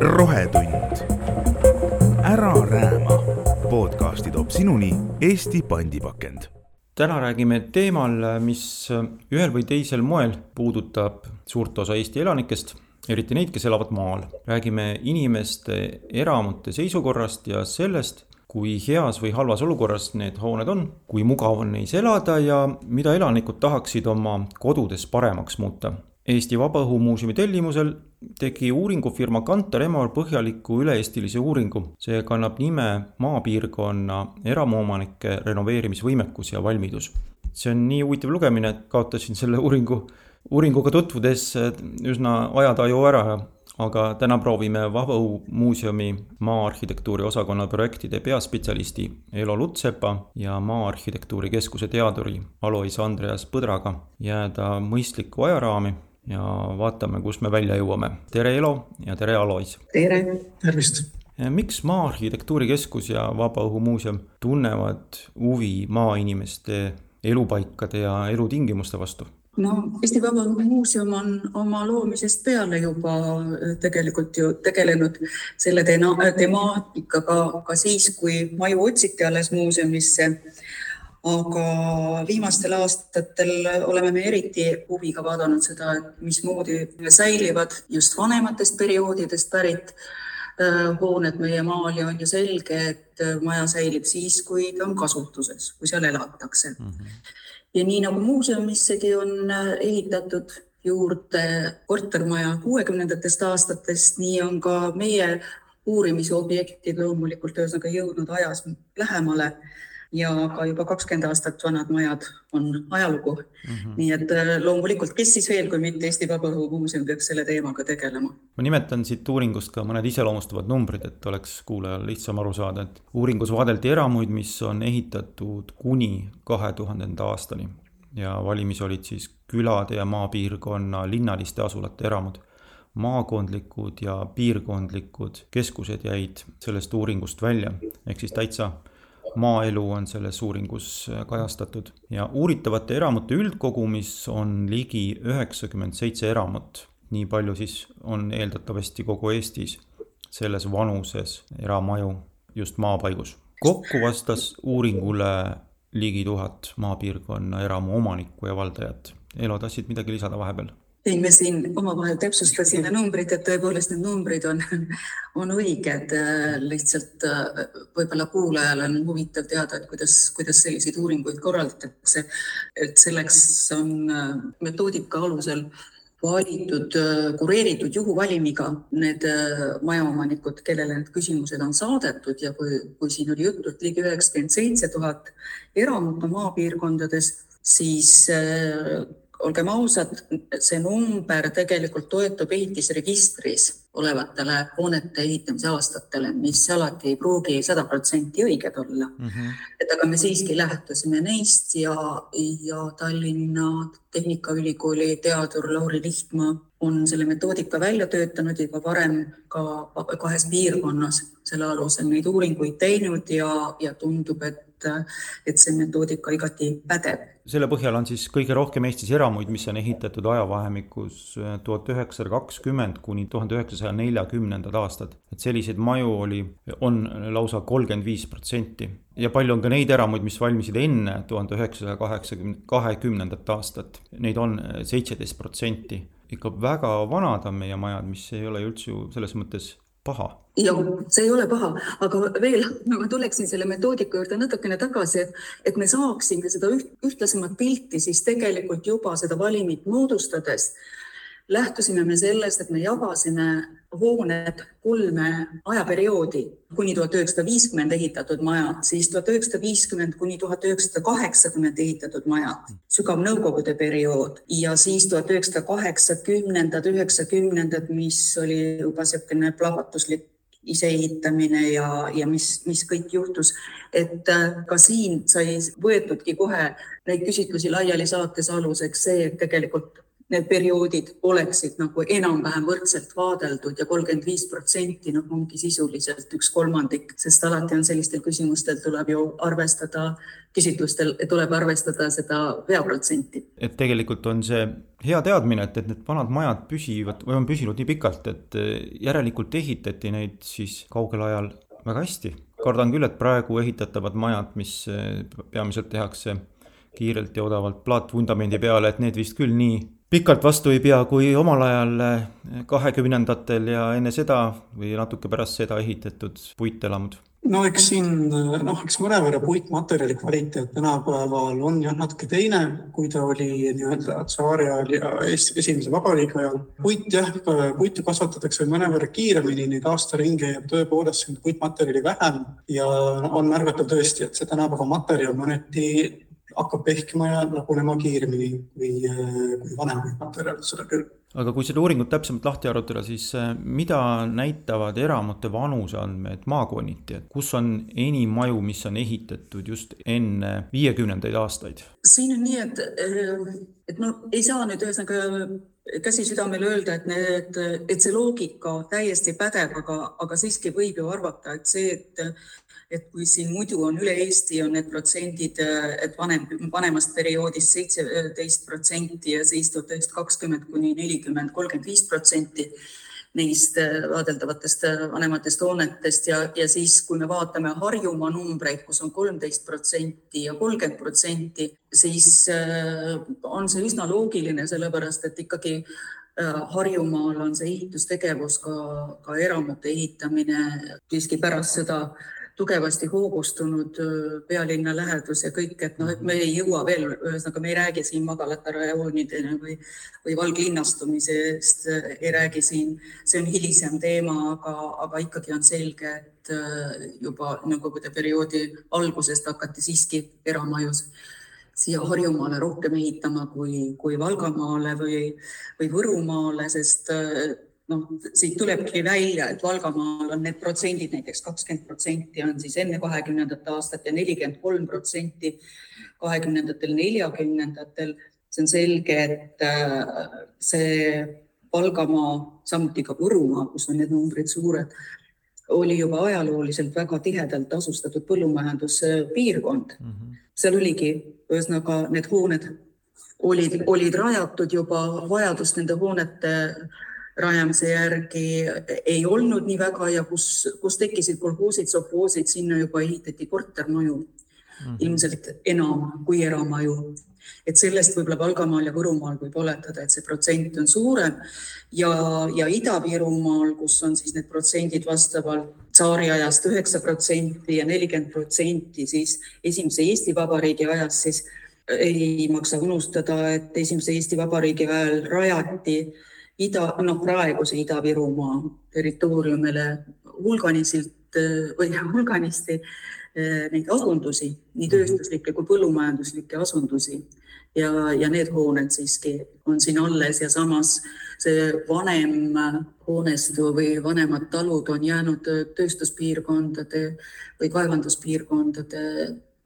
rohetund. ära rääma. podcasti toob sinuni Eesti pandipakend. täna räägime teemal, mis ühel või teisel moel puudutab suurt osa Eesti elanikest eriti neid, kes elavad maal. räägime inimeste eramute seisukorrast ja sellest, kui heas või halvas olukorras need hooned on, kui mugav on neis elada ja mida elanikud tahaksid oma kodudes paremaks muuta. Eesti Vabaõhumuuseumi tellimusel tegi uuringufirma Kantar Emor põhjaliku üle-eestilise uuringu. see kannab nime Maapiirkonna eramuomanike renoveerimisvõimekus ja valmidus. see on nii huvitav lugemine, et kaotasin selle uuringu, uuringuga tutvudes üsna ajataju ära aga täna proovime Vabaõhumuuseumi maa-arhitektuuri osakonna projektide peaspetsialisti Elo Lutsepa ja Maa-arhitektuuri keskuse teaduri Alois Andreas Põdraga jääda mõistlikku ajaraami ja vaatame, kus me välja jõuame. tere, Elo ja tere, Alois! tere! tervist! miks Maa-arhitektuuri keskus ja Vabaõhumuuseum tunnevad huvi maainimeste elupaikade ja elutingimuste vastu? no Eesti Vabaõhumuuseum on oma loomisest peale juba äh, tegelikult ju tegelenud selle temaatikaga ka siis, kui maju otsiti alles muuseumisse. Aga viimastel aastatel oleme me eriti huviga vaadanud seda, et mismoodi säilivad just vanematest perioodidest pärit äh, hooned meie maal ja on ju selge, et äh, maja säilib siis, kui ta on kasutuses, kui seal elatakse mm. -hmm ja nii nagu muuseumissegi on äh, ehitatud juurde kortermaja kuuekümnendatest aastatest, nii on ka meie uurimisobjektid loomulikult ühesõnaga jõudnud ajas lähemale ja ka juba kakskümmend aastat vanad majad on ajalugu mm. -hmm. nii et äh, loomulikult, kes siis veel, kui mitte Eesti Vabaõhumuuseum peaks selle teemaga tegelema. ma nimetan siit uuringust ka mõned iseloomustavad numbrid, et oleks kuulajal lihtsam aru saada, et uuringus vaadeldi eramuid, mis on ehitatud kuni kahe tuhandenda aastani ja valimis olid siis külade ja maapiirkonna linnaliste asulate eramud maakondlikud ja piirkondlikud keskused jäid sellest uuringust välja, ehk siis täitsa maaelu on selles uuringus äh, kajastatud ja uuritavate eramute üldkogumis on ligi üheksakümmend seitse eramut. nii palju siis on eeldatavasti kogu Eestis selles vanuses eramaju just maapaigus. kokku vastas uuringule ligi tuhat maapiirkonna eramu omanikku ja valdajat. Elo, tahtsid midagi lisada vahepeal? Ei, me siin omavahel täpsustasime numbrid, et tõepoolest need numbrid on, on õiged. lihtsalt võib-olla kuulajal on huvitav teada, et kuidas, kuidas selliseid uuringuid korraldatakse. et selleks on metoodika alusel valitud, kureeritud juhuvalimiga need majaomanikud, kellele need küsimused on saadetud ja kui, kui siin oli juttu, et ligi üheksakümmend seitse tuhat eramut on maapiirkondades, siis olgem ausad, see number tegelikult toetub ehitisregistris olevatele hoonete ehitamise aastatele, mis alati ei pruugi sada protsenti õiged olla mm. -hmm. et aga me siiski lähtusime neist ja, ja Tallinna Tehnikaülikooli teadur Lauri Lihtmaa on selle metoodika välja töötanud juba varem ka kahes piirkonnas selle alusel neid uuringuid teinud ja, ja tundub, et et see metoodika igati pädeb. selle põhjal on siis kõige rohkem Eestis eramuid, mis on ehitatud ajavahemikus äh, tuhat üheksasada kakskümmend kuni tuhande üheksasaja neljakümnendad aastad. et selliseid maju oli, on lausa kolmkümmend viis protsenti ja palju on ka neid eramuid, mis valmisid enne tuhande üheksasaja kaheksakümne, kahekümnendat aastat. Neid on äh, seitseteist protsenti ikka väga vanad on meie majad, mis ei ole üldse ju selles mõttes paha. Ja see ei ole paha, aga veel ma tuleksin selle metoodika juurde natukene tagasi, et, et me saaksime seda üht, ühtlasemat pilti siis tegelikult juba seda valimit moodustades. Lähtusime me sellest, et me jagasime hooned kolme ajaperioodi, kuni tuhat üheksasada viiskümmend ehitatud majad, siis tuhat üheksasada viiskümmend kuni tuhat üheksasada kaheksakümmend ehitatud majad, sügav nõukogude periood ja siis tuhat üheksasada kaheksakümnendad, üheksakümnendad, mis oli juba niisugune plahvatuslik iseehitamine ja, ja mis, mis kõik juhtus. et äh, ka siin sai võetudki kohe neid küsitlusi laiali saates aluseks see, et tegelikult need perioodid oleksid nagu enam-vähem võrdselt vaadeldud ja kolmkümmend viis protsenti noh, ongi sisuliselt üks kolmandik, sest alati on sellistel küsimustel tuleb ju arvestada, küsitlustel tuleb arvestada seda veaprotsenti. et tegelikult on see hea teadmine, et, et need vanad majad püsivad või on püsinud nii pikalt, et järelikult ehitati neid siis kaugel ajal väga hästi. kardan küll, et praegu ehitatavad majad, mis peamiselt tehakse kiirelt ja odavalt plaatvundamendi peale, et need vist küll nii pikalt vastu ei pea, kui omal ajal eh, kahekümnendatel ja enne seda või natuke pärast seda ehitatud puitelamud? no eks siin noh, eks mõnevõrra puitmaterjali kvaliteet tänapäeval on jah natuke teine, kui ta oli nii-öelda tsaari ajal ja esimese vabariigi ajal. puit jah, puitu kasvatatakse mõnevõrra kiiremini, neid aastaringe jääb tõepoolest puitmaterjali vähem ja on märgatav tõesti, et see tänapäeva materjal mõneti hakkab pehkima ja lagunema kiiremini kui, kui vanemaid materjale, seda küll. aga kui seda uuringut täpsemalt lahti arutada, siis äh, mida näitavad eramute vanuseandmed maakonniti, et kus on enim maju, mis on ehitatud just enne viiekümnendaid aastaid? siin on nii, et, äh, et no ei saa nüüd ühesõnaga käsi südamele öelda, et need, et see loogika täiesti pädeb, aga, aga siiski võib ju arvata, et see, et et kui siin muidu on üle Eesti on need protsendid, et vanem, vanemast perioodist seitseteist protsenti ja siis tuhat üheksasada kakskümmend kuni nelikümmend, kolmkümmend viis protsenti neist vaadeldavatest vanematest hoonetest. Ja, ja siis, kui me vaatame Harjumaa numbreid, kus on kolmteist protsenti ja kolmkümmend protsenti, siis äh, on see üsna loogiline, sellepärast et ikkagi äh, Harjumaal on see ehitustegevus ka, ka eramute ehitamine. Siiski pärast seda tugevasti hoogustunud pealinna lähedus ja kõik, et noh, et me ei jõua veel, ühesõnaga me ei räägi siin magalate rajoonidena või, või valglinnastumisest, ei räägi siin, see on hilisem teema, aga, aga ikkagi on selge, et juba Nõukogude perioodi algusest hakati siiski eramajus siia Harjumaale rohkem ehitama kui, kui Valgamaale või, või Võrumaale, sest noh, siit tulebki välja, et Valgamaal on need protsendid näiteks kakskümmend protsenti on siis enne kahekümnendat aastat ja nelikümmend kolm protsenti kahekümnendatel, neljakümnendatel. see on selge, et äh, see Valgamaa, samuti ka Võrumaa, kus on need numbrid suured, oli juba ajalooliselt väga tihedalt asustatud põllumajanduspiirkond mm. -hmm. seal oligi, ühesõnaga need hooned olid, olid rajatud juba, vajadust nende hoonete rajamise järgi ei olnud nii väga ja kus, kus tekkisid kolhoosid, sovhoosid, sinna juba ehitati kortermaju mm -hmm. ilmselt enam kui eramaju. et sellest võib-olla Valgamaal ja Võrumaal võib oletada, et see protsent on suurem ja, ja Ida-Virumaal, kus on siis need protsendid vastavalt tsaariajast üheksa protsenti ja nelikümmend protsenti, siis esimese Eesti Vabariigi ajast, siis ei maksa unustada, et esimese Eesti Vabariigi ajal rajati ida, noh, praeguse Ida-Virumaa territooriumile hulganiselt või hulganisti eh, neid asundusi, nii tööstuslikke kui põllumajanduslikke asundusi. Ja, ja need hooned siiski on siin alles ja samas see vanem hoonestu või vanemad talud on jäänud tööstuspiirkondade või kaevanduspiirkondade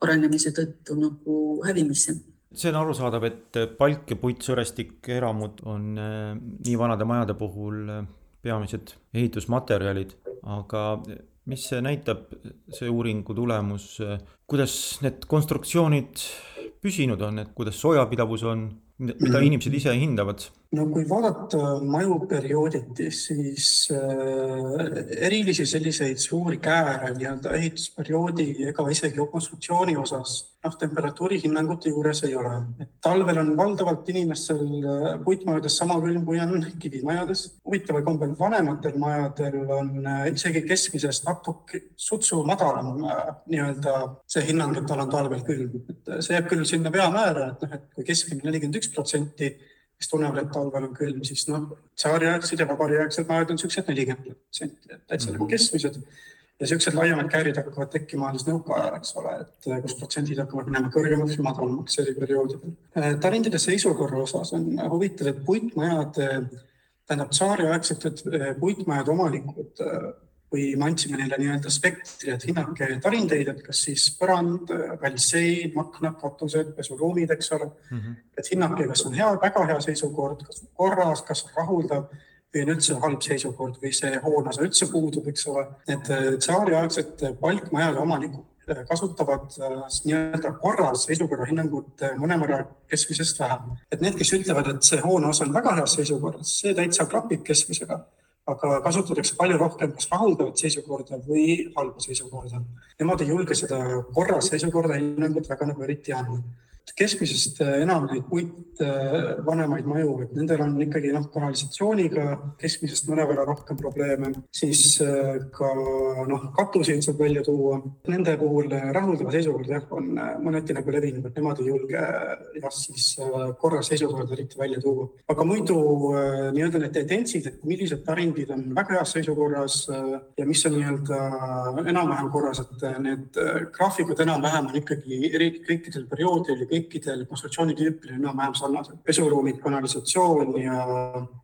arenemise tõttu nagu hävimisse see on arusaadav, et palk ja puitsõrestik eramud on äh, nii vanade majade puhul äh, peamised ehitusmaterjalid, aga mis see näitab, see uuringu tulemus, äh, kuidas need konstruktsioonid püsinud on, et kuidas soojapidavus on, mida inimesed ise hindavad? No kui vaadata maju periooditi, siis äh, erilisi selliseid suuri kääre nii-öelda ehitusperioodi ega isegi konstruktsiooni osas noh, temperatuuri hinnangute juures ei ole. talvel on valdavalt inimestel äh, puitmajades sama külm, kui on kivimajades. huvitaval kombel vanematel majadel on äh, isegi keskmisest natuke sutsu madalam nii-öelda see hinnang, et tal on talvel külm. see jääb küll sinna veamäära, et noh, et kui keskmine nelikümmend üks protsenti kes tunnevad, et talvel on külm, siis noh, tsaariaegsed ja vabariiaegsed majad on siuksed nelikümmend protsenti, et täitsa -hmm. nagu keskmised. ja siuksed laiemad käärid hakkavad tekkima alles nõukaajal, eks ole, et eh, kus protsendid hakkavad minema kõrgemaks või madalamaks eri perioodidel. Eh, talendide seisukorra osas on huvitav, et puitmajad, tähendab tsaariaegsete eh, puitmajade omanikud või me andsime neile nii-öelda spektri, et hinnake tarindeid, et kas siis põrand, välissein, aknad, katused, pesuruumid, eks ole mm. -hmm. et hinnake, kas on hea, väga hea seisukord, kas on korras, kas on rahuldav või on üldse halb seisukord või see hooneosa üldse puudub, eks ole. et tsaariaegsed palkmajade omanikud kasutavad äh, nii-öelda korras seisukorra hinnangut äh, mõnevõrra keskmisest vähem. et need, kes ütlevad, et see hooneosa on väga heas seisukorras, see täitsa klapib keskmisega aga kasutatakse palju rohkem kas rahuldavat seisukorda või halba seisukorda. Nemad ei julge seda korras seisukorda hinnangut väga nagu eriti anda keskmisest äh, enam neid puitvanemaid äh, maju, et nendel on ikkagi noh, kanalisatsiooniga keskmisest mõnevõrra rohkem probleeme, siis äh, ka noh, katuseid saab välja tuua. Nende puhul rahuldava seisukord jah, on mõneti nagu levinud, et nemad ei julge jah, siis korras seisukorda eriti välja tuua. aga muidu nii-öelda need tendentsid, et millised tarindid on väga heas seisukorras ja mis on nii-öelda enam-vähem korras, et need graafikud enam-vähem on ikkagi kõikidel perioodidel kõikidel konstruktsioonitüüpidel enam-vähem sarnased. pesuruumid, kanalisatsioon ja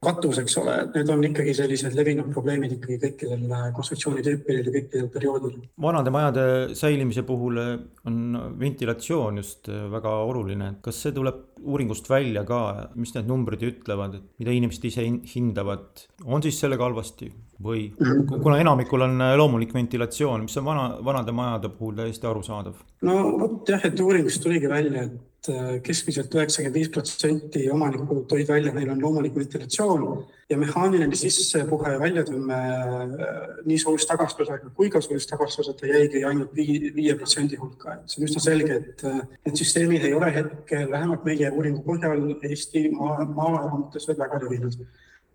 katus, eks ole, et need on ikkagi sellised levinud probleemid ikkagi kõikidel konstruktsioonitüüpidel ja kõikidel perioodidel. vanade majade säilimise puhul on ventilatsioon just väga oluline, et kas see tuleb uuringust välja ka, mis need numbrid ütlevad, et mida inimesed ise hindavad, on siis sellega halvasti või mhm. kuna enamikul on loomulik ventilatsioon, mis on vana, vanade majade puhul täiesti arusaadav? no vot jah, et uuringust tuligi välja, et äh, keskmiselt üheksakümmend viis protsenti omanikud tõid välja, neil on loomulik ventilatsioon ja mehaaniline sissepuhe ja väljatõmme äh, nii soojustagastusega kui ka soojustagastuseta jäigi ainult viie protsendi hulka, et see on üsna selge, et äh, need süsteemid ei ole hetkel vähemalt meie uuringu põhjal Eesti maaelamutes veel väga levinud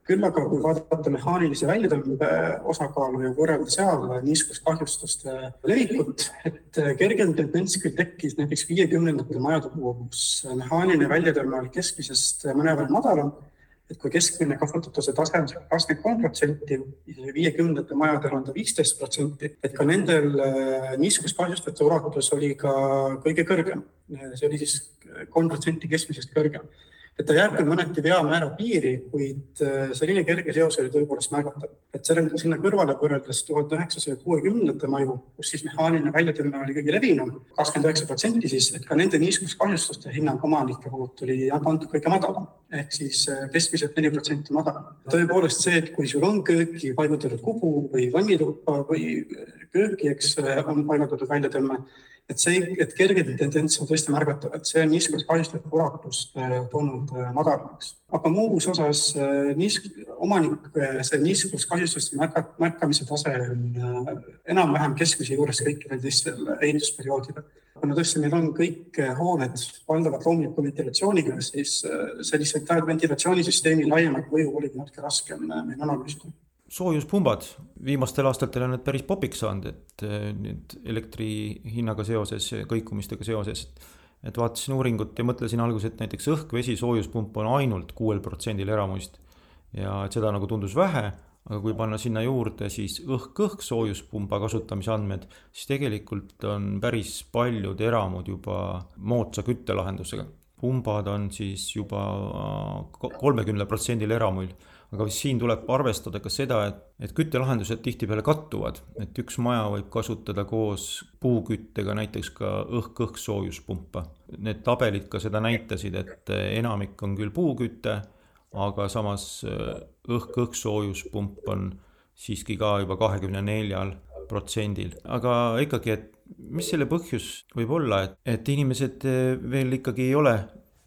küll aga kui vaadata mehaanilise väljatõmbe osakaalu ja võrrelda seal niiskuskahjustuste levikut, et kergem tendents küll tekkis näiteks viiekümnendatel majade puhul, kus mehaaniline väljatõmme oli keskmisest mõnevõrra madalam, et kui keskmine kasutatuse tase on kakskümmend kolm protsenti, viiekümnendate majadel on ta viisteist protsenti, et ka nendel niiskuskahjustajate ulatus oli ka kõige kõrgem. see oli siis kolm protsenti keskmisest kõrgem et ta küll mõneti veamäära piiri, kuid äh, selline kerge seos oli tõepoolest märgatav. et selle, sinna kõrvale võrreldes tuhat üheksasaja kuuekümnendate maju, kus siis mehaaniline väljatõmme oli kõige levinum, kakskümmend üheksa protsenti siis, et ka nende niiskuskahjustuste hinnang omanike poolt oli antud kõige madalam ehk siis äh, keskmiselt neli protsenti madalam. tõepoolest see, et kui sul on kööki paigutatud kubu või vannituppa või kööki, eks on paigutatud väljatõmme et see, et kerge tendents on tõesti märgatav, et see on niisugust kahjustatud ulatust äh, toonud äh, madalamaks. aga muus osas äh, niisk-, omanik, see niisugust kahjustuste märka, märkamise tase on enam-vähem keskmise juures kõikidel teistel ehitusperioodidel. kuna tõesti meil on kõik hooned valdavalt loomuliku ventilatsiooniga, siis sellise ventilatsioonisüsteemi laiemat mõju oligi natuke raskem meil analüüsida soojuspumbad, viimastel aastatel on need päris popiks saanud, et eh, nüüd elektri hinnaga seoses, kõikumistega seoses. et vaatasin uuringut ja mõtlesin alguses, et näiteks õhk-vesi soojuspump on ainult kuuel protsendil eramuist. ja et seda nagu tundus vähe, aga kui panna sinna juurde siis õhk-õhk soojuspumba kasutamise andmed, siis tegelikult on päris paljud eramud juba moodsa küttelahendusega. pumbad on siis juba kolmekümnel protsendil eramuil aga siin tuleb arvestada ka seda, et, et küttelahendused tihtipeale kattuvad, et üks maja võib kasutada koos puuküttega näiteks ka õhk-õhk soojuspumpa. Need tabelid ka seda näitasid, et enamik on küll puuküte, aga samas äh, õhk-õhk soojuspump on siiski ka juba kahekümne neljal protsendil, aga ikkagi, et mis selle põhjus võib olla, et, et inimesed äh, veel ikkagi ei ole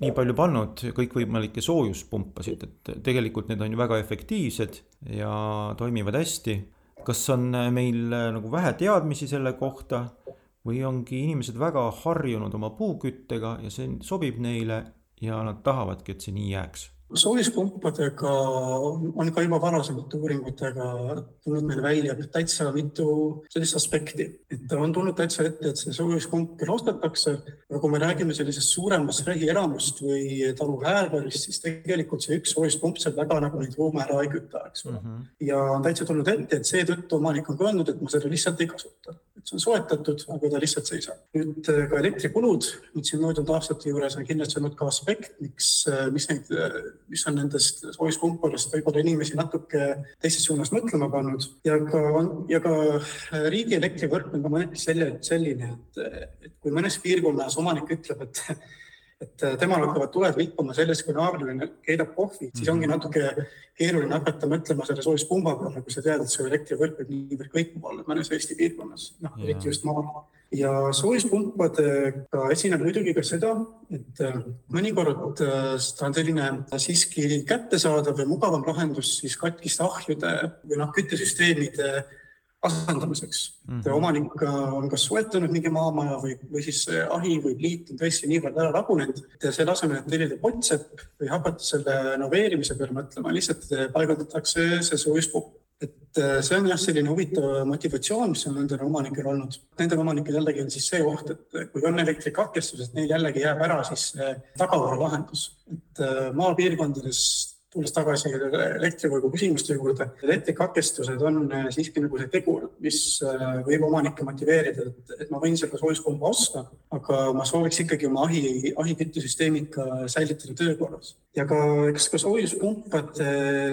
nii palju pannud kõikvõimalikke soojuspumpasid, et tegelikult need on ju väga efektiivsed ja toimivad hästi. kas on meil nagu vähe teadmisi selle kohta või ongi inimesed väga harjunud oma puuküttega ja see sobib neile ja nad tahavadki, et see nii jääks soojuspumpadega on ka juba varasemate uuringutega tulnud meil välja täitsa mitu sellist aspekti, et on tulnud täitsa ette, et see soojuspump küll ostetakse, aga kui me räägime sellisest suuremast rehielamust või talu häärbarist, siis tegelikult see üks soojuspump seal väga nagu neid ruume ära ei küta, eks ole mm. -hmm. ja on täitsa tulnud ette, et seetõttu omanik on ka öelnud, et ma seda lihtsalt ei kasuta see on soetatud, aga ta lihtsalt seisab. nüüd äh, ka elektrikulud, nüüd siin möödunud aastate juures on kindlasti olnud ka aspekt, miks, äh, mis neid, mis on nendest soojuspumpadest võib-olla inimesi natuke teises suunas mõtlema pannud ja ka, ja ka riigi elektrivõrk on ka mõneti selline, et, et kui mõnes piirkonnas omanik ütleb, et et äh, temal hakkavad tuled vilkuma sellest, kui naabrile keedab kohvi, siis ongi mhm. natuke keeruline hakata mõtlema selle soojuspumba peale, kui sa tead, et su elektrivõrk võib niivõrd kõikuma olla mõnes Eesti piirkonnas, noh eriti just maal. ja soojuspumpadega esineb muidugi ka seda, et äh, mõnikord äh, ta on selline siiski kättesaadav ja mugavam lahendus siis katkiste ahjude või noh, küttesüsteemide asendamiseks mm. -hmm. omanik on kas soetanud mingi maamaja või, või siis ahi või pliit on tõesti niivõrd ära lagunenud, et selle asemel, et tellida potsepp või hakata selle renoveerimise peale mõtlema, lihtsalt paigaldatakse see soojuspuhk et äh, see on jah, selline huvitav motivatsioon, mis on nendel omanikel olnud. Nendel omanikel jällegi on siis see oht, et kui on elektrikatkestused, neil jällegi jääb ära siis tagavaralahendus, et äh, maapiirkondades tulles tagasi elektrivõrgu küsimuste juurde, elektrikatkestused on äh, siiski nagu see tegur, mis äh, võib omanikke motiveerida, et, et ma võin selle soojuspumba osta, aga ma sooviks ikkagi oma ahi, ahiküttesüsteemid ka säilitada töökorras. ja ka, eks ka soojuspumpade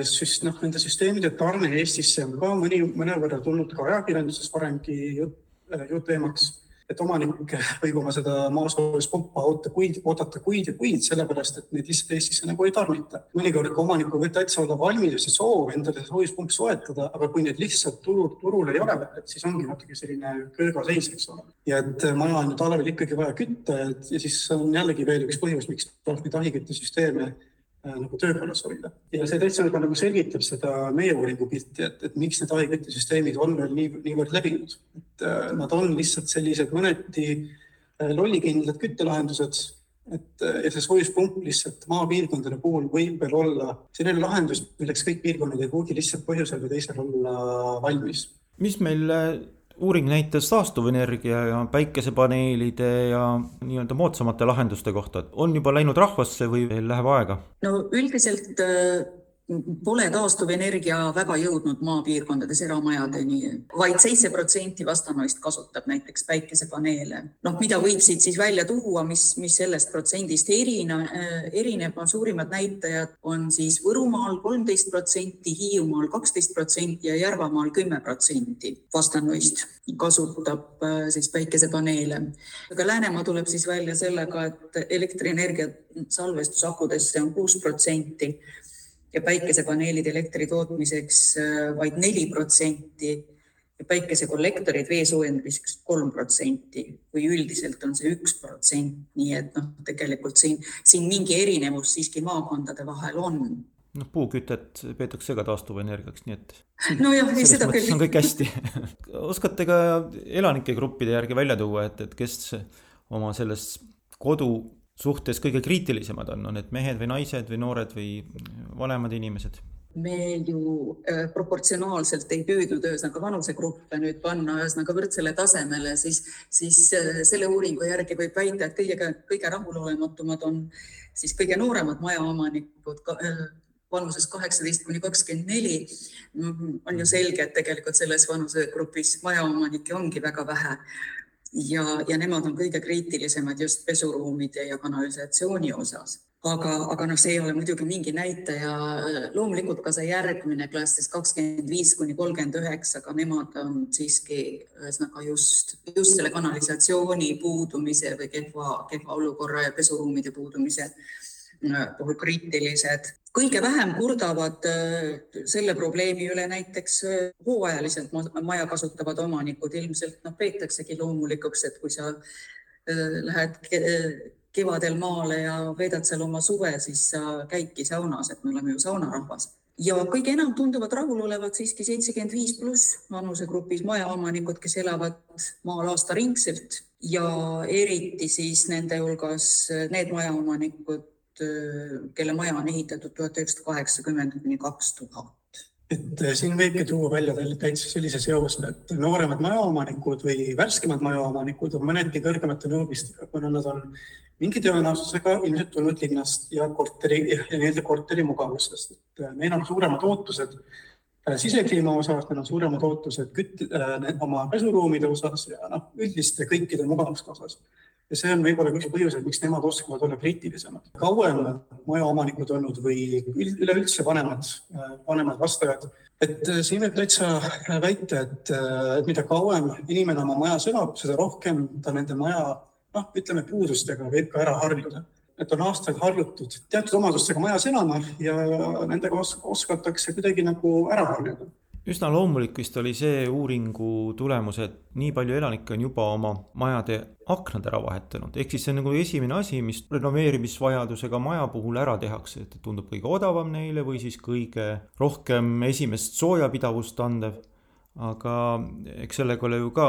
süst-, noh, nende süsteemide tarne Eestisse on ka mõni, mõnevõrra tulnud ka ajakirjanduses varemgi jutt, äh, jututeemaks et omanik võib oma seda maasoojuspumpa oota kuid, oodata kuid ja kuid, sellepärast et neid lihtsalt Eestisse nagu ei tarnita. mõnikord ka omanikul võib täitsa olla valmidus ja soov endale soojuspump soetada, aga kui neid lihtsalt turul, turul ei ole, et siis ongi natuke selline köögaseis, eks ole. ja et maja on ju talvel ikkagi vaja kütta ja siis on jällegi veel üks põhjus, miks tuleb neid ahiküttesüsteeme Äh, nagu töökorras hoida. ja see täitsa juba nagu selgitab seda meie uuringu pilti, et, et miks need haigeküttesüsteemid on veel nii, niivõrd levinud. et äh, nad on lihtsalt sellised mõneti äh, lollikindlad küttelahendused, et ja see soojuspump lihtsalt maapiirkondade puhul võib veel olla selline lahendus, milleks kõik piirkonnad ei pruugi lihtsalt põhjusel või teisel olla valmis. mis meil uuring näitas taastuvenergia ja päikesepaneelide ja nii-öelda moodsamate lahenduste kohta, on juba läinud rahvasse või veel läheb aega? no üldiselt äh, pole taastuvenergia väga jõudnud maapiirkondades eramajadeni vaid, seitse protsenti vastanoist kasutab näiteks päikesepaneele. noh, mida võib siit siis välja tuua, mis, mis sellest protsendist erine, erineb, on suurimad näitajad on siis Võrumaal kolmteist protsenti, Hiiumaal kaksteist protsenti ja Järvamaal kümme protsenti vastanoist kasutab äh, siis päikesepaneele. aga Läänemaa tuleb siis välja sellega, et elektrienergia salvestusakudesse on kuus protsenti ja päikesepaneelid elektri tootmiseks äh, vaid neli protsenti ja päikesekollektorid vee soojendamiseks kolm protsenti või üldiselt on see üks protsent, nii et noh, tegelikult siin, siin mingi erinevus siiski maakondade vahel on noh, puukütet peetakse ka taastuvenergiaks, nii et. nojah, ei seda küll. on kõik hästi oskate ka elanike gruppide järgi välja tuua, et, et kes oma selles kodu suhtes kõige kriitilisemad on, on need mehed või naised või noored või vanemad inimesed? me ju äh, proportsionaalselt ei püüdnud ühesõnaga vanusegruppe nüüd panna ühesõnaga võrdsele tasemele, siis, siis äh, selle uuringu järgi võib väita, et kõige, kõige rahulolematumad on siis kõige nooremad majaomanikud äh, vanuses kaheksateist kuni kakskümmend neli. on ju selge, et tegelikult selles vanusegrupis majaomanikke ongi väga vähe ja, ja nemad on kõige kriitilisemad just pesuruumide ja kanalisatsiooni osas. aga, aga noh, see ei ole muidugi mingi näitaja. loomulikult ka see järgmine klass, siis kakskümmend viis kuni kolmkümmend üheksa, ka nemad on siiski ühesõnaga just, just selle kanalisatsiooni puudumise või kehva, kehva olukorra ja pesuruumide puudumise puhul kriitilised. Kõige vähem kurdavad äh, selle probleemi üle näiteks äh, hooajaliselt maja kasutavad omanikud, ilmselt noh, peetaksegi loomulikuks, et kui sa äh, lähed kevadel maale ja veedad seal oma suve, siis sa käidki saunas, et me oleme ju saunarahvas. ja kõige enam tunduvad rahul olevat siiski seitsekümmend viis pluss vanusegrupis majaomanikud, kes elavad maal aastaringselt. Ja eriti siis nende hulgas need majaomanikud, kelle maja on ehitatud tuhat üheksasada kaheksakümmend kuni kaks tuhat. Et äh, siin võibki tuua välja täitsa sellise seose, et nooremad majaomanikud või värskemad majaomanikud on mõneti kõrgemate nõudmistega, kuna nad on mingi tõenäosusega ilmselt tulnud linnast ja korteri ja nii-öelda korteri mugavusest, et äh, neil on suuremad ootused sisekliima osas, neil on suuremad ootused küt- äh,, oma pesuruumide osas ja noh, üldiste kõikide mugavuste osas ja see on võib-olla üks põhjuseid, miks nemad oskavad olla kriitilisemad. kauem majaomanikud olnud või üleüldse vanemad, vanemad vastajad, et äh, siin võib täitsa väita, et, äh, et mida kauem inimene oma majas elab, seda rohkem ta nende maja noh, ütleme puudustega võib ka ära harjuda. et on aastaid harjutud teatud omadustega majas elama ja nendega os oskatakse kuidagi nagu ära harjuda üsna loomulik vist oli see uuringu tulemus, et nii palju elanikke on juba oma majade aknad ära vahetanud, ehk siis see on nagu esimene asi, mis renoveerimisvajadusega maja puhul ära tehakse, et tundub kõige odavam neile või siis kõige rohkem esimest soojapidavust andev. aga eks sellega ole ju ka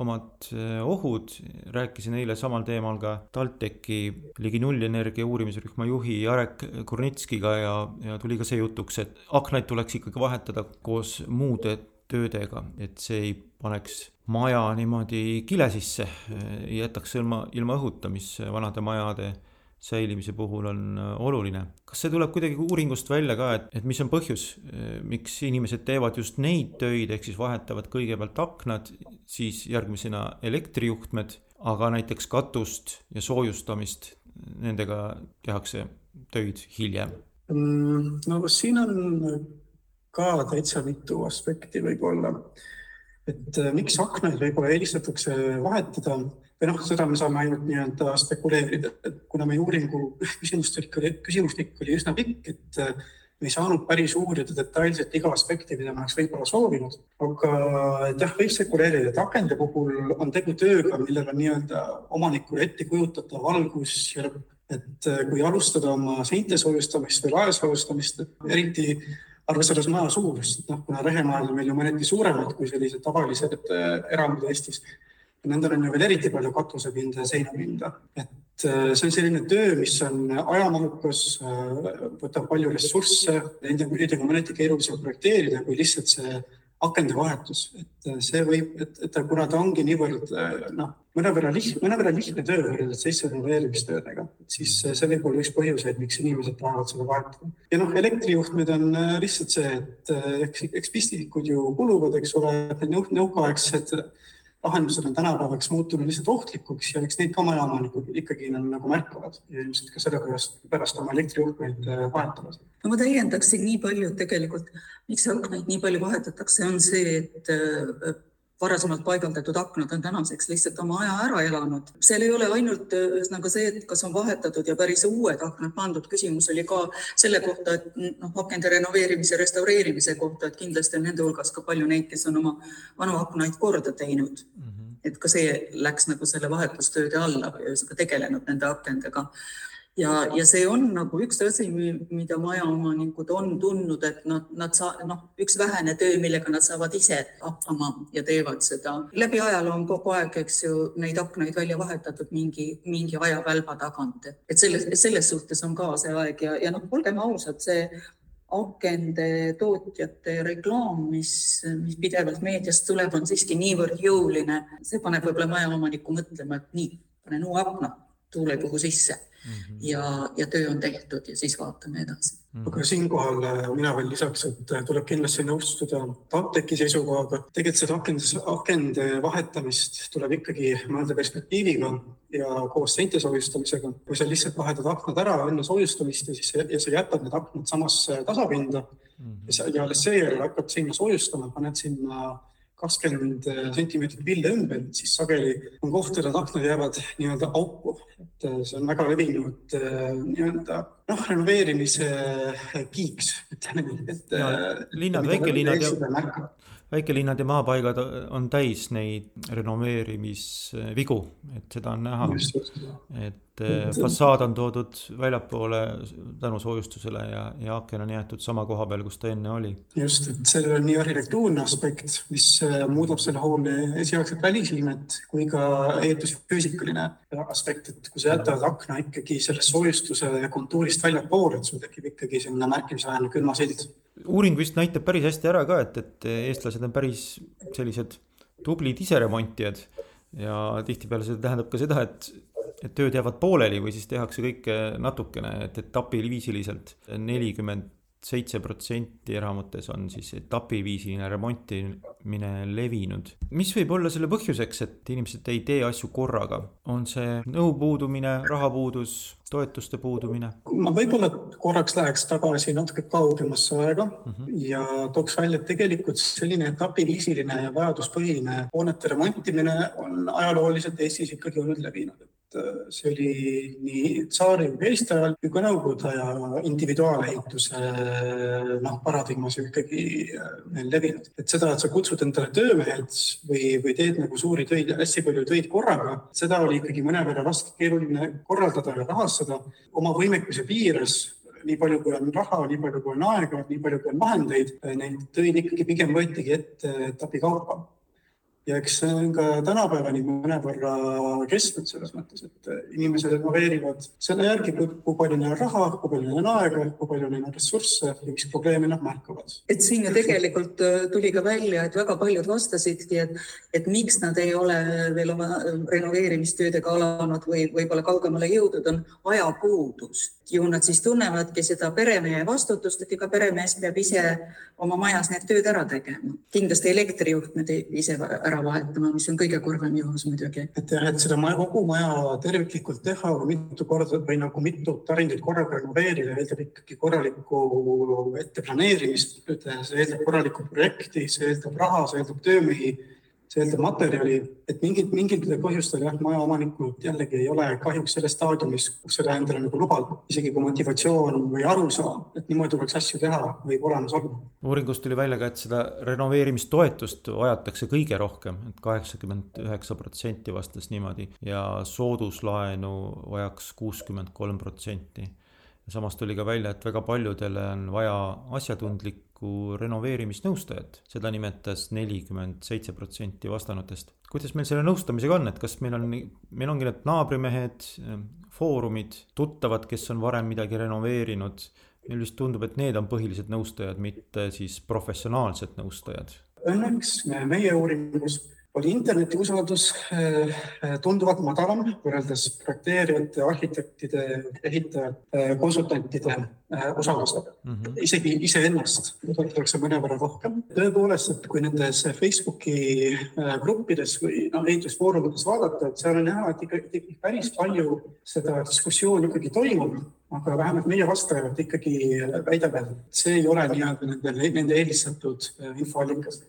omad eh, ohud, rääkisin eile samal teemal ka TalTechi ligi nullenergia uurimisrühma juhi Jarek Kurnitskiga ja, ja tuli ka see jutuks, et aknaid tuleks ikkagi vahetada koos muude töödega, et see ei paneks maja niimoodi kile sisse, jätaks ilma, ilma õhuta, mis vanade majade säilimise puhul on äh, oluline. kas see tuleb kuidagi uuringust välja ka, et, et mis on põhjus, äh, miks inimesed teevad just neid töid, ehk siis vahetavad kõigepealt aknad, siis järgmisena elektrijuhtmed, aga näiteks katust ja soojustamist, nendega tehakse töid hiljem? Mm, no siin on ka täitsa mitu aspekti võib-olla. et äh, miks aknaid võib-olla eelistatakse vahetada või noh, seda me saame ainult nii-öelda spekuleerida, et kuna meie uuringu küsimustik oli, küsimustik oli üsna pikk, et äh, me ei saanud päris uurida detailselt iga aspekti, mida me oleks võib-olla soovinud, aga et jah, võib spekuleerida, et akende puhul on tegu tööga, millel on nii-öelda omanikule ette kujutatav algusjärg, et äh, kui alustada oma seinte soojustamist või lae soojustamist, eriti arvestades maja suurust, noh, kuna rehemajad on meil ju mõneti suuremad kui sellised tavalised äh, eramud Eestis Nendel on ju veel eriti palju katusepinda ja seinapinda, et äh, see on selline töö, mis on ajamahukas, äh, võtab palju ressursse, nendega on mõneti keerulisem projekteerida kui lihtsalt see akende vahetus, et äh, see võib, et, et kuna ta ongi niivõrd noh, mõnevõrra lihtne, mõnevõrra lihtne töö võrreldes teiste renoveerimistöödega, siis see võib olla üks põhjuseid, miks inimesed tahavad seda vahetada. ja noh, elektrijuhtmed on lihtsalt see, et eks, eks pistikud ju kuluvad, eks ole, nõukaaegsed lahendused on tänapäevaks muutunud lihtsalt ohtlikuks ja eks neid ka majaomanikud ikkagi nagu märkavad ja ilmselt ka sellepärast pärast oma elektrijuhtmeid äh, vahetavad. no ma täiendaksin nii palju, tegelikult miks aknaid nii palju vahetatakse, on see, et äh, varasemalt paigaldatud aknad on tänaseks lihtsalt oma aja ära elanud. seal ei ole ainult äh, ühesõnaga see, et kas on vahetatud ja päris uued aknad pandud, küsimus oli ka selle kohta, et noh, akende renoveerimise, restaureerimise kohta, et kindlasti on nende hulgas ka palju neid, kes on oma vanu aknaid korda teinud mm. -hmm. et ka see läks nagu selle vahetustööde alla või ühesõnaga tegelenud nende akendega ja, ja see on nagu üks asi, mida majaomanikud on tundnud, et nad, nad saa-, noh, üks vähene töö, millega nad saavad ise hakkama ja teevad seda. läbi ajaloo on kogu aeg, eks ju, neid aknaid välja vahetatud mingi, mingi ajavälba tagant, et selles, selles suhtes on ka see aeg ja, ja noh, olgem ausad, see akende tootjate reklaam, mis, mis pidevalt meediast tuleb, on siiski niivõrd jõuline, see paneb võib-olla majaomanikku mõtlema, et nii, panen uue akna tuulepuhu sisse mm -hmm. ja, ja töö on tehtud ja siis vaatame edasi mm. -hmm. aga siinkohal äh, mina veel lisaks, et äh, tuleb kindlasti nõustuda TalTechi seisukohaga. tegelikult seda akende, akende vahetamist tuleb ikkagi mõelda perspektiiviga ja koos seinte soojustamisega. kui sa lihtsalt vahetad aknad ära enne soojustamist ja siis ja sa jätad need aknad samasse tasapinda mm -hmm. ja alles seejärel hakkad sinna soojustama, paned sinna kakskümmend sentimeetrit vilja ümber, siis sageli on kohtadel aknad jäävad nii-öelda auku, et äh, see on väga levinud äh, nii-öelda noh, renoveerimise kiiks, ütleme nii, et. linnad, väikelinnad ja, väikelinnad ja maapaigad on täis neid renoveerimisvigu, et seda on näha. et eh, fassaad on toodud väljapoole tänu soojustusele ja, ja aken on jäetud sama koha peal, kus ta enne oli. just, et sellel on nii arhitektuurne aspekt, mis eh, muudab selle hoone esialgset välisilmet kui ka ehitusfüüsikaline aspekt, et kui sa jätad akna ikkagi sellest soojustuse kontuurist väljapoole, et sul tekib ikkagi selline märkimisväärne külmasild uuring vist näitab päris hästi ära ka, et, et eestlased on päris sellised tublid iseremontijad ja tihtipeale see tähendab ka seda, et, et tööd jäävad pooleli või siis tehakse kõike natukene, et etapiviisiliselt. nelikümmend seitse protsenti eramutes on siis etapiviisiline remontimine levinud. mis võib olla selle põhjuseks, et inimesed ei tee asju korraga? on see nõu puudumine, rahapuudus, toetuste puudumine? ma võib-olla korraks läheks tagasi natuke kaugemasse aega mm -hmm. ja tooks välja, et tegelikult selline etapiviisiline ja vajaduspõhine hoonete remontimine on ajalooliselt Eestis ikkagi olnud levinud see oli nii tsaari kui Eesti ajal kui ka nõukogude aja individuaalehituse noh, paradigmas ikkagi äh, meil levinud. et seda, et sa kutsud endale töömehed või, või teed nagu suuri töid hästi palju töid korraga, seda oli ikkagi mõnevõrra raske, keeruline korraldada ja rahastada oma võimekuse piires nii palju, kui on raha, nii palju, kui on aega, nii palju, kui on vahendeid, neid töid ikkagi pigem võetigi ette etapi kaupa ja eks see on ka tänapäevani mõnevõrra kestnud selles mõttes, et inimesed renoveerivad selle järgi, kui palju neil on raha, kui palju neil on aega, kui palju neil on ressursse ja mis probleeme nad märkavad. et siin ju tegelikult äh, tuli ka välja, et väga paljud vastasidki, et, et miks nad ei ole veel oma renoveerimistöödega alanud või võib-olla kaugemale jõudnud, on ajapuudus ju nad siis tunnevadki seda peremehe vastutust, et iga peremees peab ise oma majas need tööd ära tegema. kindlasti elektrijuhtmed ise ära vahetama, mis on kõige kurvem juhus muidugi. et jah, et seda maja, kogu maja terviklikult teha mitu korda või nagu mitut tarindit korraga renoveerida, eeldab ikkagi korralikku etteplaneerimist, see eeldab korralikku projekti, see eeldab raha, see eeldab töömehi eeldab materjali, et mingid, mingitel põhjustel jah, majaomanikud jällegi ei ole kahjuks selles staadiumis, kus seda endale nagu lubada, isegi kui motivatsioon või arusaam, et niimoodi tuleks asju teha, võib olemas olla. uuringust tuli välja ka, et seda renoveerimistoetust vajatakse kõige rohkem et, et kaheksakümmend üheksa protsenti vastas niimoodi ja sooduslaenu vajaks kuuskümmend kolm protsenti samas tuli ka välja, et väga paljudele on vaja asjatundlikku renoveerimisnõustajat, seda nimetas nelikümmend seitse protsenti vastanutest. kuidas meil selle nõustamisega on, et kas meil on, meil ongi need naabrimehed, foorumid, tuttavad, kes on varem midagi renoveerinud, meil vist tundub, et need on põhilised nõustajad, mitte siis professionaalsed nõustajad. Õnneks meie uuringus oli interneti usaldus eh, tunduvalt madalam võrreldes projekteerijate, arhitektide, ehitajate, konsultantide eh, osalusega mm. -hmm. isegi iseennast usaldatakse mõnevõrra rohkem. tõepoolest, et kui nendes Facebooki eh, gruppides või noh, ehitusfoorumites vaadata, et seal on näha, et ikkagi päris palju seda diskussiooni ikkagi toimub, aga vähemalt meie vastajad ikkagi väidavad, et see ei ole nii-öelda nende, nende eelistatud infoallikas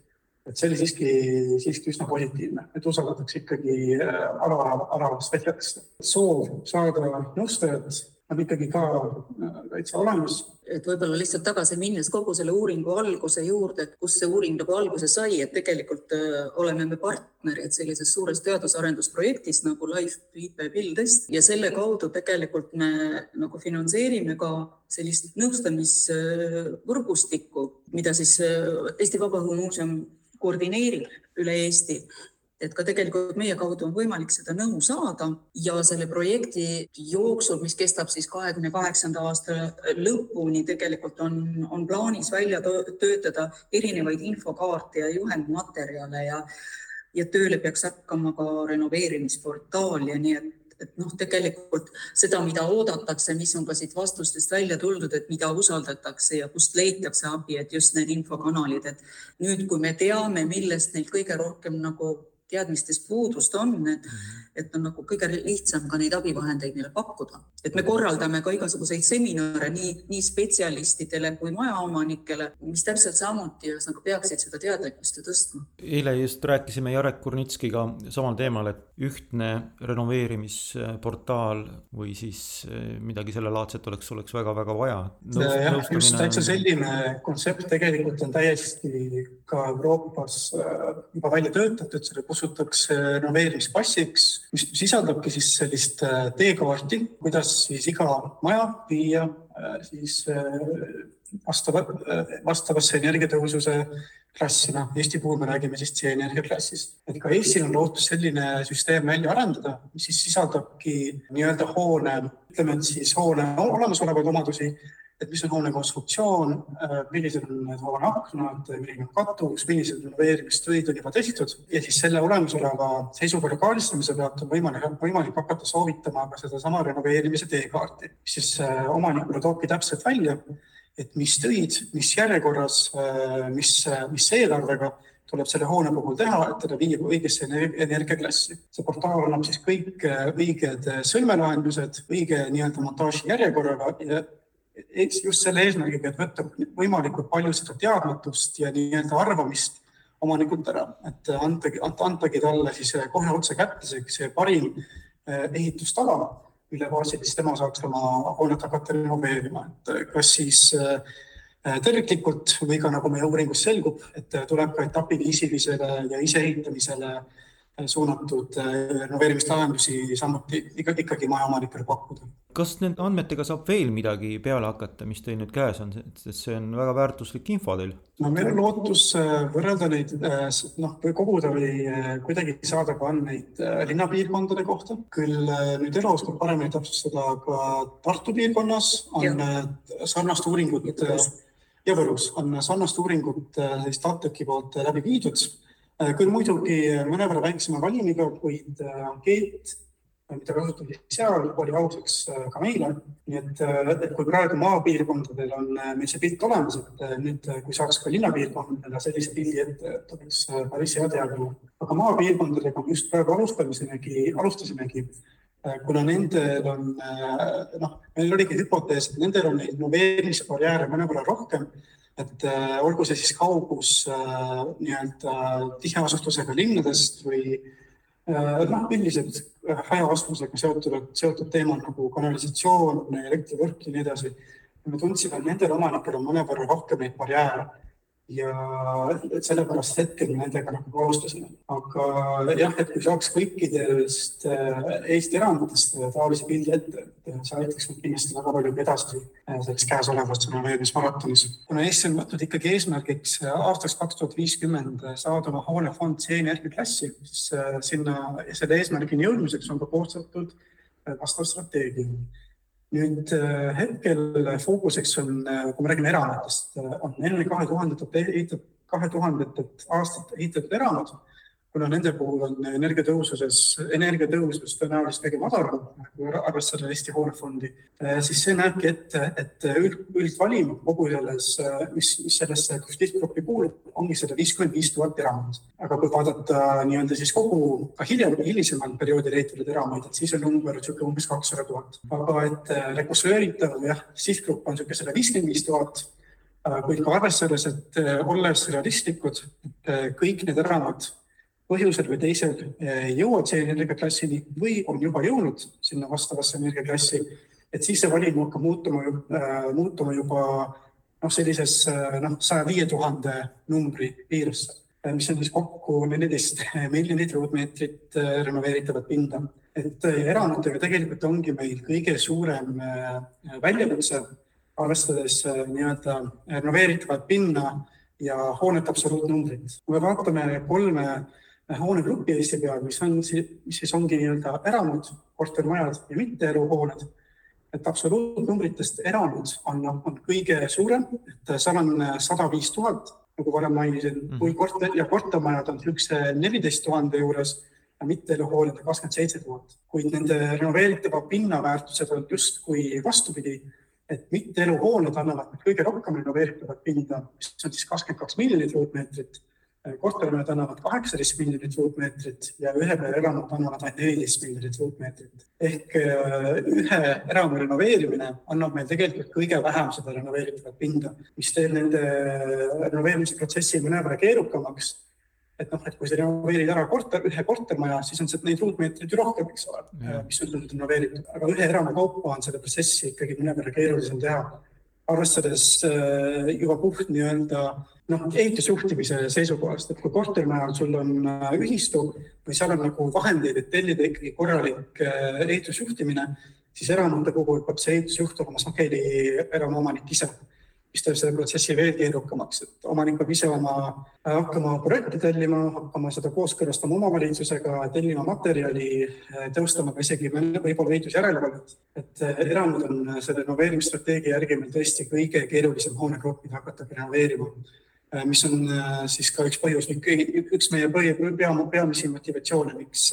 et see oli siiski, siiski üsna positiivne, et usaldatakse ikkagi äh, ala, alaspetsialiste. soov saada nõustajat on ikkagi ka äh, täitsa olemas. et võib-olla lihtsalt tagasi minnes kogu selle uuringu alguse juurde, et kust see uuring nagu alguse sai, et tegelikult äh, oleme me partnerid sellises suures teadus-arendusprojektis nagu Life IP Buildest ja selle kaudu tegelikult me nagu finantseerime ka sellist nõustamisvõrgustikku, mida siis Eesti Vabaõhumuuseum koordineerib üle Eesti. Et ka tegelikult meie kaudu on võimalik seda nõu saada ja selle projekti jooksul, mis kestab siis kahekümne kaheksanda aasta lõpuni, tegelikult on, on plaanis välja töötada erinevaid infokaarte ja juhendmaterjale ja ja tööle peaks hakkama ka renoveerimisportaal ja nii et et noh, tegelikult seda, mida oodatakse, mis on ka siit vastustest välja tuldud, et mida usaldatakse ja kust leitakse abi, et just need infokanalid, et nüüd, kui me teame, millest neil kõige rohkem nagu teadmistes puudust on, et, mhm. Et on nagu kõige lihtsam ka neid abivahendeid neile pakkuda. et me korraldame ka igasuguseid seminare nii, nii spetsialistidele kui majaomanikele, mis täpselt samuti ühesõnaga peaksid seda teadlikkust ju tõstma. eile just rääkisime Jarek Kurnitskiga samal teemal, et ühtne renoveerimisportaal või siis eh, midagi sellelaadset oleks, oleks väga-väga vaja. jah, just täitsa selline kontsept tegelikult on täiesti ka Euroopas eh, juba välja töötatud, selle kus kutsutakse renoveerimispassiks, mis sisaldabki siis sellist äh, teekaarti, kuidas siis iga maja viia äh, siis äh, vastava, vastavasse energiatõhususe klassi, noh Eesti puhul me räägime siis C-energia klassist. et ka Eestil on lootus selline süsteem välja arendada, mis siis sisaldabki nii-öelda hoone, ütleme, siis hoone olemasolevaid omadusi et mis on hoone konstruktsioon, äh, millised on need hoone aknad, milline on katus, millised renoveerimistöid on juba tehtud ja siis selle olemasoleva seisukorra kaardistamise pealt on võimalik, võimalik hakata soovitama ka sedasama renoveerimise teekaarti, mis siis äh, omanikule toobki täpselt välja, et mis töid, mis järjekorras, mis, mis eelarvega tuleb selle hoone puhul teha, et teda viia õigesse energiaklassi. see portaal annab siis kõik õiged sõlmelahendused õige nii-öelda montaaži järjekorraga ja just selle eesmärgiga, et võtta võimalikult palju seda teadmatust ja nii-öelda arvamist omanikult ära, et antagi, antagi talle siis kohe otse kätte see, see parim eh, ehitustava, mille baasil siis tema saaks oma hoonet hakata renoveerima, et kas siis äh, terviklikult või ka nagu meie uuringus selgub, et tuleb ka etapiviisilisele ja iseehitamisele suunatud renoveerimislahendusi samuti ikkagi majaomanikele pakkuda kas nende andmetega saab veel midagi peale hakata, mis teil nüüd käes on, sest see on väga väärtuslik info teil? no meil on lootus äh, võrrelda neid, äh, noh, või koguda või äh, kuidagi saada ka andmeid linnapiirkondade kohta. küll nüüd Elo oskab paremini täpsustada ka Tartu piirkonnas on ja. sarnast uuringut ja Võrus on sarnast uuringut siis TalTechi poolt läbi viidud. Küll muidugi mõnevõrra väiksema valimiga, kuid ankeet mida kasutati seal, oli ausaks äh, ka meile. nii et, äh, et kui praegu maapiirkondadel on äh, meil see pilt olemas, et nüüd, kui saaks ka linnapiirkondadele sellise pildi ette, et oleks päris hea teada. aga maapiirkondadega me just praegu alustamisemegi, alustasimegi, kuna nendel on, noh, meil oligi hüpotees, et nendel on neid innoveerimise barjääre mõnevõrra rohkem äh, olgu see siis kaugus äh, tiheasustusega linnadest või äh, noh, üldiselt hajaastusega seotud, seotud teemad nagu kanalisatsioon, elektrivõrk ja nii edasi. me tundsime, et nendel omanikel on mõnevõrra rohkem neid barjääre ja sellepärast hetkel me nendega nagu alustasime. aga jah, et kui saaks kõikidest äh, Eesti eranditest taolise pildi ette, et see aitaks meid kindlasti väga palju edasi äh, selles käesolevas renoveerimismaratonis. kuna Eesti on võtnud ikkagi eesmärgiks äh, aastaks kaks tuhat viiskümmend saada oma hoonefond C-energiaklassi, siis sinna selle eesmärgini jõudmiseks on ka koostatud vastav strateegia nüüd äh, hetkel fookuseks on, äh, kui me räägime eramutest, äh, on enne kahe tuhandetet ehitatud, kahe tuhandetet aastat ehitatud eramud kuna nende puhul on energiatõususes, energiatõusus tõenäoliselt kõige madalam, kui arvestada Eesti hoonefondi, eh, siis see näebki ette, et üld, üldvalim kogu selles, mis, mis sellesse sihtgruppi kuulub, ongi sada viiskümmend viis tuhat eramut. aga kui vaadata nii-öelda siis kogu ka hiljem, hilisemal perioodil ehitatud eramaid, et siis on number niisugune umbes kakssada tuhat. aga et eh, rekonstrueeritav jah, sihtgrupp on niisugune sada viiskümmend viis tuhat kuid ka arvestades, et eh, olles realistlikud, kõik need eramad põhjusel või teisel eh, jõuad see energiaklassini või on juba jõudnud sinna vastavasse energiaklassi, et siis see valim hakkab muutuma, äh, muutuma juba noh, sellises äh, noh, saja viie tuhande numbri piiresse, mis on siis kokku neliteist miljonit ruutmeetrit renoveeritavat pinda. et eramutega tegelikult ongi meil kõige suurem väljakutse, arvestades nii-öelda renoveeritavat pinna ja hoonete absoluutnumbrit. kui me vaatame kolme hoonegrupi Eesti peal, mis on, mis siis ongi nii-öelda eramud, kortermajad ja mitteeluhooned. et absoluutnumbritest eramud on, on kõige suurem, et seal on sada viis tuhat, nagu varem mainisin mm, -hmm. kui korter ja kortermajad on niisuguse neliteist tuhande juures ja mitteeluhooned kakskümmend seitse tuhat. kuid nende renoveeritava pinnaväärtused on justkui vastupidi, et mitteeluhooned annavad kõige rohkem renoveeritavat pinda, mis on siis kakskümmend kaks miljonit ruutmeetrit kortermajad annavad kaheksateist miljonit ruutmeetrit ja ühe pere elamud annavad ainult neliteist miljonit ruutmeetrit. ehk äh, ühe elamu renoveerimine annab meil tegelikult kõige vähem seda renoveeritavat pinda, mis teeb nende renoveerimisprotsessi mõnevõrra keerukamaks. et noh, et kui sa renoveerid ära korter, ühe kortermaja, siis on sealt neid ruutmeetreid ju rohkem, eks ole, mis on renoveeritud, aga ühe elamu kaupa on seda protsessi ikkagi mõnevõrra keerulisem teha arvestades äh, juba puht nii-öelda noh, ehitusjuhtimise seisukohast, et kui kortermajal sul on äh, ühistu või seal on nagu vahendeid, et tellida ikkagi korralik äh, ehitusjuhtimine, siis eramute puhul peab see ehitusjuht olema sageli eramuomanik ise mis teeb selle protsessi veel keerukamaks, et omanik peab ise oma, äh, hakkama projekti tellima, hakkama seda kooskõlastama omavalitsusega, tellima materjali, teostama ka isegi võib-olla ehitusjärelevalvet. et eramud on selle renoveerimisstrateegia järgi meil tõesti kõige keerulisem hoonegrupp, mida hakata renoveerima mis on siis ka üks põhjus, üks meie põhi, pea, peamisi motivatsioone, miks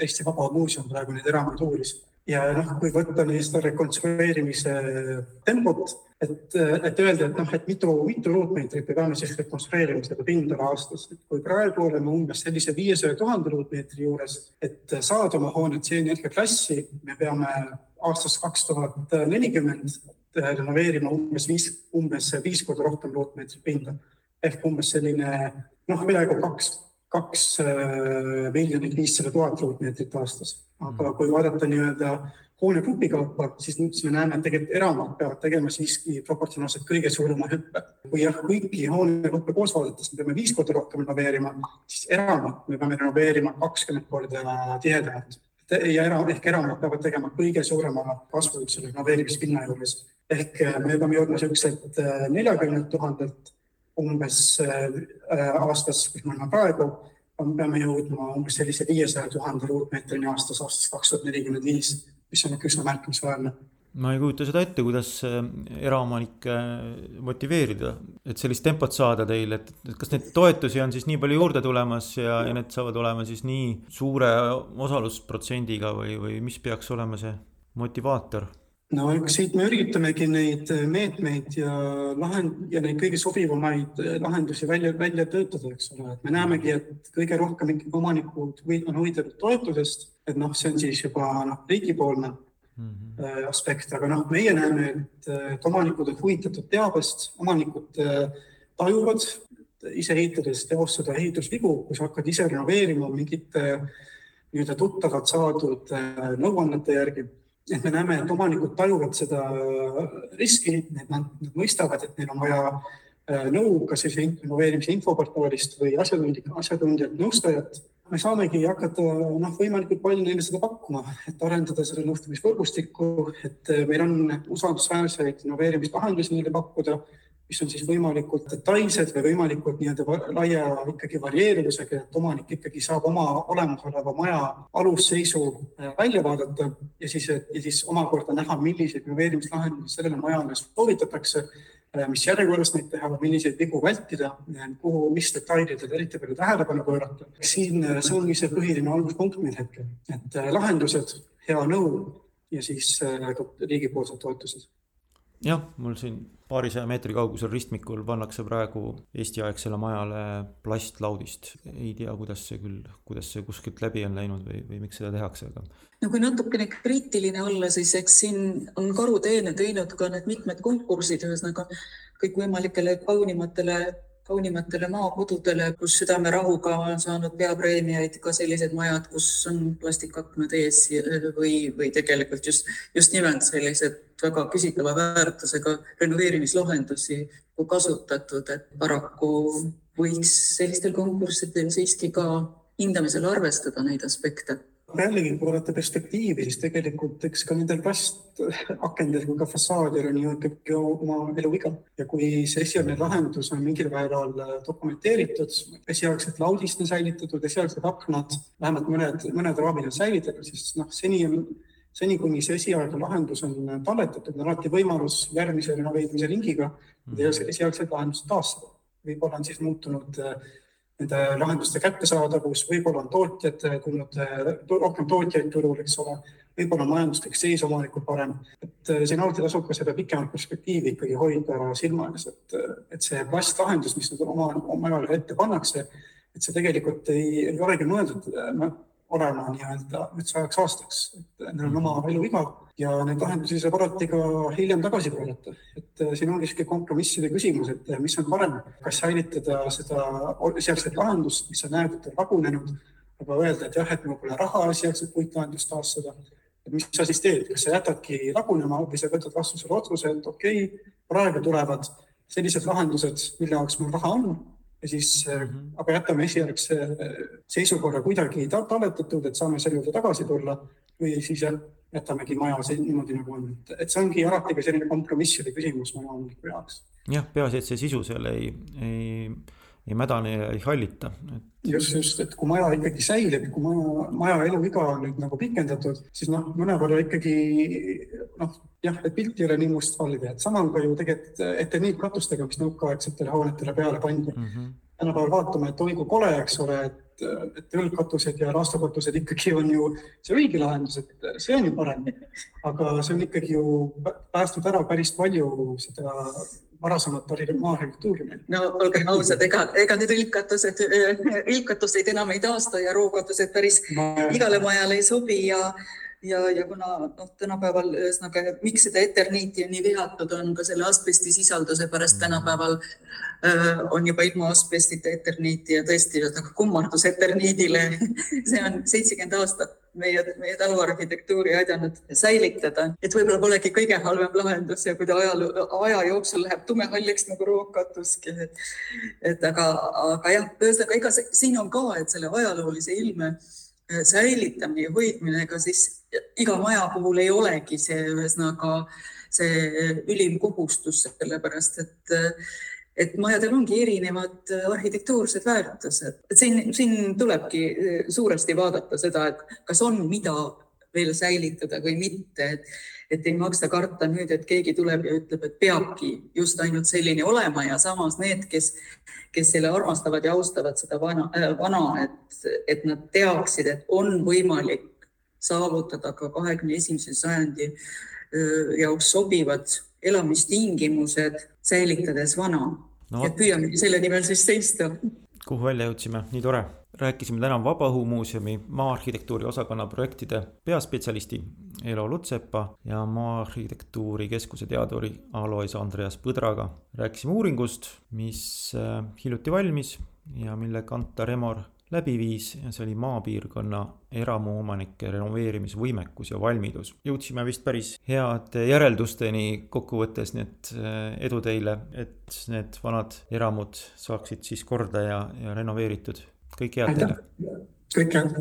Eesti Vaba Muuseum praegu neid eramuid uuris. ja noh, kui võtta neist rekonstrueerimise tempot, et, et öelda, et noh, et mitu, mitu ruutmeetrit me peame siis rekonstrueerima seda pindala aastas, et kui praegu oleme umbes sellise viiesaja tuhande ruutmeetri juures, et saada oma hoone C-energia klassi, me peame aastast kaks tuhat nelikümmend renoveerima umbes viis, umbes viis korda rohkem ruutmeetrit pinda ehk umbes selline noh, peaaegu kaks, kaks äh, miljonit viissada tuhat ruutmeetrit aastas. aga kui vaadata nii-öelda hoonegrupi kaupa, siis nüüd me näeme, et tegelikult eramad peavad tegema siiski proportsionaalselt kõige suurema hüppe. kui jah, kõiki hoonegruppe koos vaadates me peame viis korda rohkem renoveerima, siis eramad me peame renoveerima kakskümmend korda tihedamalt ja era, ehk eramad peavad tegema kõige suurema kasvu selle renoveerimispinna juures. ehk äh, me peame jõudma niisuguselt äh, neljakümnelt tuhandelt umbes äh, aastas, kus me oleme praegu, peame jõudma umbes sellise viiesaja tuhande ruutmeetrini aastas, aastast kaks tuhat nelikümmend viis mis on ikka üsna märkimisväärne ma ei kujuta seda ette, kuidas äh, eraomanikke motiveerida, et sellist tempot saada teil, et kas neid toetusi on siis nii palju juurde tulemas ja, ja need saavad olema siis nii suure osalusprotsendiga või, või mis peaks olema see motivaator? No eks siit me üritamegi neid meetmeid ja lahend- ja neid kõige sobivamaid lahendusi välja, välja töötada, eks ole, et me näemegi, et kõige rohkem ikkagi omanikud on huvitatud toetusest, et noh, see on siis juba noh, riigipoolne mm -hmm. aspekt, aga noh, meie näeme, et, et omanikud on huvitatud teabest, omanikud äh, tajuvad ise ehitades teostada ehitusvigu, kui sa hakkad ise renoveerima mingite nii-öelda tuttavalt saadud äh, nõuannete järgi et me näeme, et omanikud tajuvad seda riski, et nad, nad mõistavad, et neil on vaja äh, nõu kas siis innoveerimise infoportaalist või asjatundjat, asjatundjat, nõustajat. me saamegi hakata noh, võimalikult palju neile seda pakkuma, et arendada seda nõustamisvõrgustikku, et äh, meil on usaldusväärseid innoveerimislahendusi neile pakkuda mis on siis võimalikult detailsed või võimalikult nii-öelda laia ikkagi varieeruvusega, et omanik ikkagi saab oma olemasoleva maja alusseisu äh, välja vaadata ja siis, ja siis omakorda näha, milliseid renoveerimislahendusi sellele majale soovitatakse, äh, mis järjekorras neid teha, milliseid vigu vältida, kuhu, mis detailidele eriti palju tähelepanu pöörata. siin äh, see ongi see põhiline alguspunkt meil hetkel, et lahendused, hea nõu ja siis riigipoolsed toetused jah, mul siin paarisaja meetri kaugusel ristmikul pannakse praegu Eesti-aegsele majale plastlaudist. ei tea, kuidas see küll, kuidas see kuskilt läbi on läinud või, või miks seda tehakse, aga. no kui natukene kriitiline olla, siis eks siin on karuteene teinud ka need mitmed konkursid, ühesõnaga kõikvõimalikele kaunimatele kaunimatele maakodudele, kus südamerahuga on saanud peapreemiaid ka sellised majad, kus on plastikaknad ees või, või tegelikult just, just nimelt sellised väga küsitava väärtusega renoveerimislahendusi kasutatud, et paraku võiks sellistel konkurssidel siiski ka hindamisel arvestada neid aspekte. Jällegi, kui vaadata perspektiivi, siis tegelikult eks ka nendel plastakendel kui ka fassaadil on ju ikkagi oma eluiga. Ja kui see esialgne lahendus on mingil määral dokumenteeritud, esialgselt laudist on säilitatud, esialgsed aknad, vähemalt mõned, mõned raamid on säilitatud, siis noh, seni on seni, kuni see esialgne lahendus on talletatud, on alati võimalus järgmise renoveerimise ringiga esialgset lahendust taastada. võib-olla on siis muutunud äh, nende lahenduste kättesaadavus, võib-olla on tootjad tulnud, rohkem tootjaid turul, eks ole, võib-olla majanduslik seis omanikul parem. et äh, siin alati tasub ka seda pikemat perspektiivi ikkagi hoida silma ees, et, et see plastlahendus, mis nüüd oma, oma ajale ette pannakse, et see tegelikult ei, ei olegi mõeldud olema nii-öelda üldse ajaks aastaks, et neil on oma eluiga ja neid lahendusi saab alati ka hiljem tagasi pöörata. et äh, siin ongi sihuke kompromisside küsimus, et äh, mis on parem, kas säilitada seda esialgset lahendust, mis on lagunenud, aga öelda, et jah, et mul pole raha esialgset puitlahendust taastada. et mis sa siis teed, kas sa jätadki lagunema või sa võtad vastu selle otsuse, et okei okay,, praegu tulevad sellised lahendused, mille jaoks mul raha on ja siis mm, -hmm. aga jätame esialgse seisukorra kuidagi talletatud, et saame selle juurde tagasi tulla või siis jätamegi maja niimoodi, nagu on, et see ongi alati ka selline kompromisside küsimus majaomaniku jaoks. jah, peaasi, et see sisu seal ei, ei, ei mädane ja ei hallita et.... just, just, et kui maja ikkagi säilib, kui maja, maja eluiga on nüüd nagu pikendatud, siis noh, mõnevõrra ikkagi noh, jah, et pilt ei ole nii mustvalge, et sama on ka ju tegelikult eteniitkatustega, mis nõukaegsetele hoonetele peale pandi mm. -hmm. tänapäeval vaatame, et oi kui kole, eks ole, et et, et õlgkatused ja raastokatused ikkagi on ju see õige lahendus, et see on ju parem. aga see on ikkagi ju päästnud ära päris palju seda varasemat maarhitektuuri meil. no olgem ausad, ega, ega need õlgkatused, õlgkatuseid enam ei taasta ja rookatused päris no, igale majale ei sobi ja ja, ja kuna noh, tänapäeval ühesõnaga, miks seda Eterniiti on nii vihatud, on ka selle asbesti sisalduse pärast tänapäeval äh, on juba ilma asbestita Eterniiti ja tõesti ühesõnaga kummardus Eterniidile see on seitsekümmend aastat meie, meie taluarhitektuuri aidanud säilitada, et võib-olla polegi kõige halvem lahendus ja kui ta ajaloo, aja jooksul läheb tumehalleks nagu rookatuski, et, et aga, aga jah, ühesõnaga ega siin on ka, et selle ajaloolise ilme äh, säilitamine ja hoidmine, ega siis iga maja puhul ei olegi see ühesõnaga see ülim kohustus, sellepärast et, et majadel ongi erinevad arhitektuursed väärtused. siin, siin tulebki suuresti vaadata seda, et kas on, mida veel säilitada või mitte, et, et ei maksa karta nüüd, et keegi tuleb ja ütleb, et peabki just ainult selline olema ja samas need, kes, kes selle armastavad ja austavad seda vana, äh, vana, et, et nad teaksid, et on võimalik saavutada ka kahekümne esimese sajandi jaoks sobivad elamistingimused, säilitades vana no.. et püüame selle nimel siis seista. kuhu välja jõudsime, nii tore. rääkisime täna Vabaõhumuuseumi maa-arhitektuuri osakonna projektide peaspetsialisti Elo Lutsepa ja Maa-arhitektuuri keskuse teaduri Alois Andreas Põdraga. rääkisime uuringust, mis hiljuti valmis ja mille Kantar Emor läbi viis ja see oli maapiirkonna eramuomanike renoveerimisvõimekus ja valmidus. jõudsime vist päris heade järeldusteni kokkuvõttes, nii et eh, edu teile, et need vanad eramud saaksid siis korda ja, ja renoveeritud. kõike head teile. kõike head.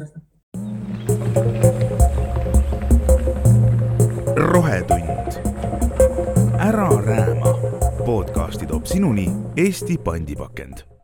rohetund. ära rääma. podcasti toob sinuni Eesti pandipakend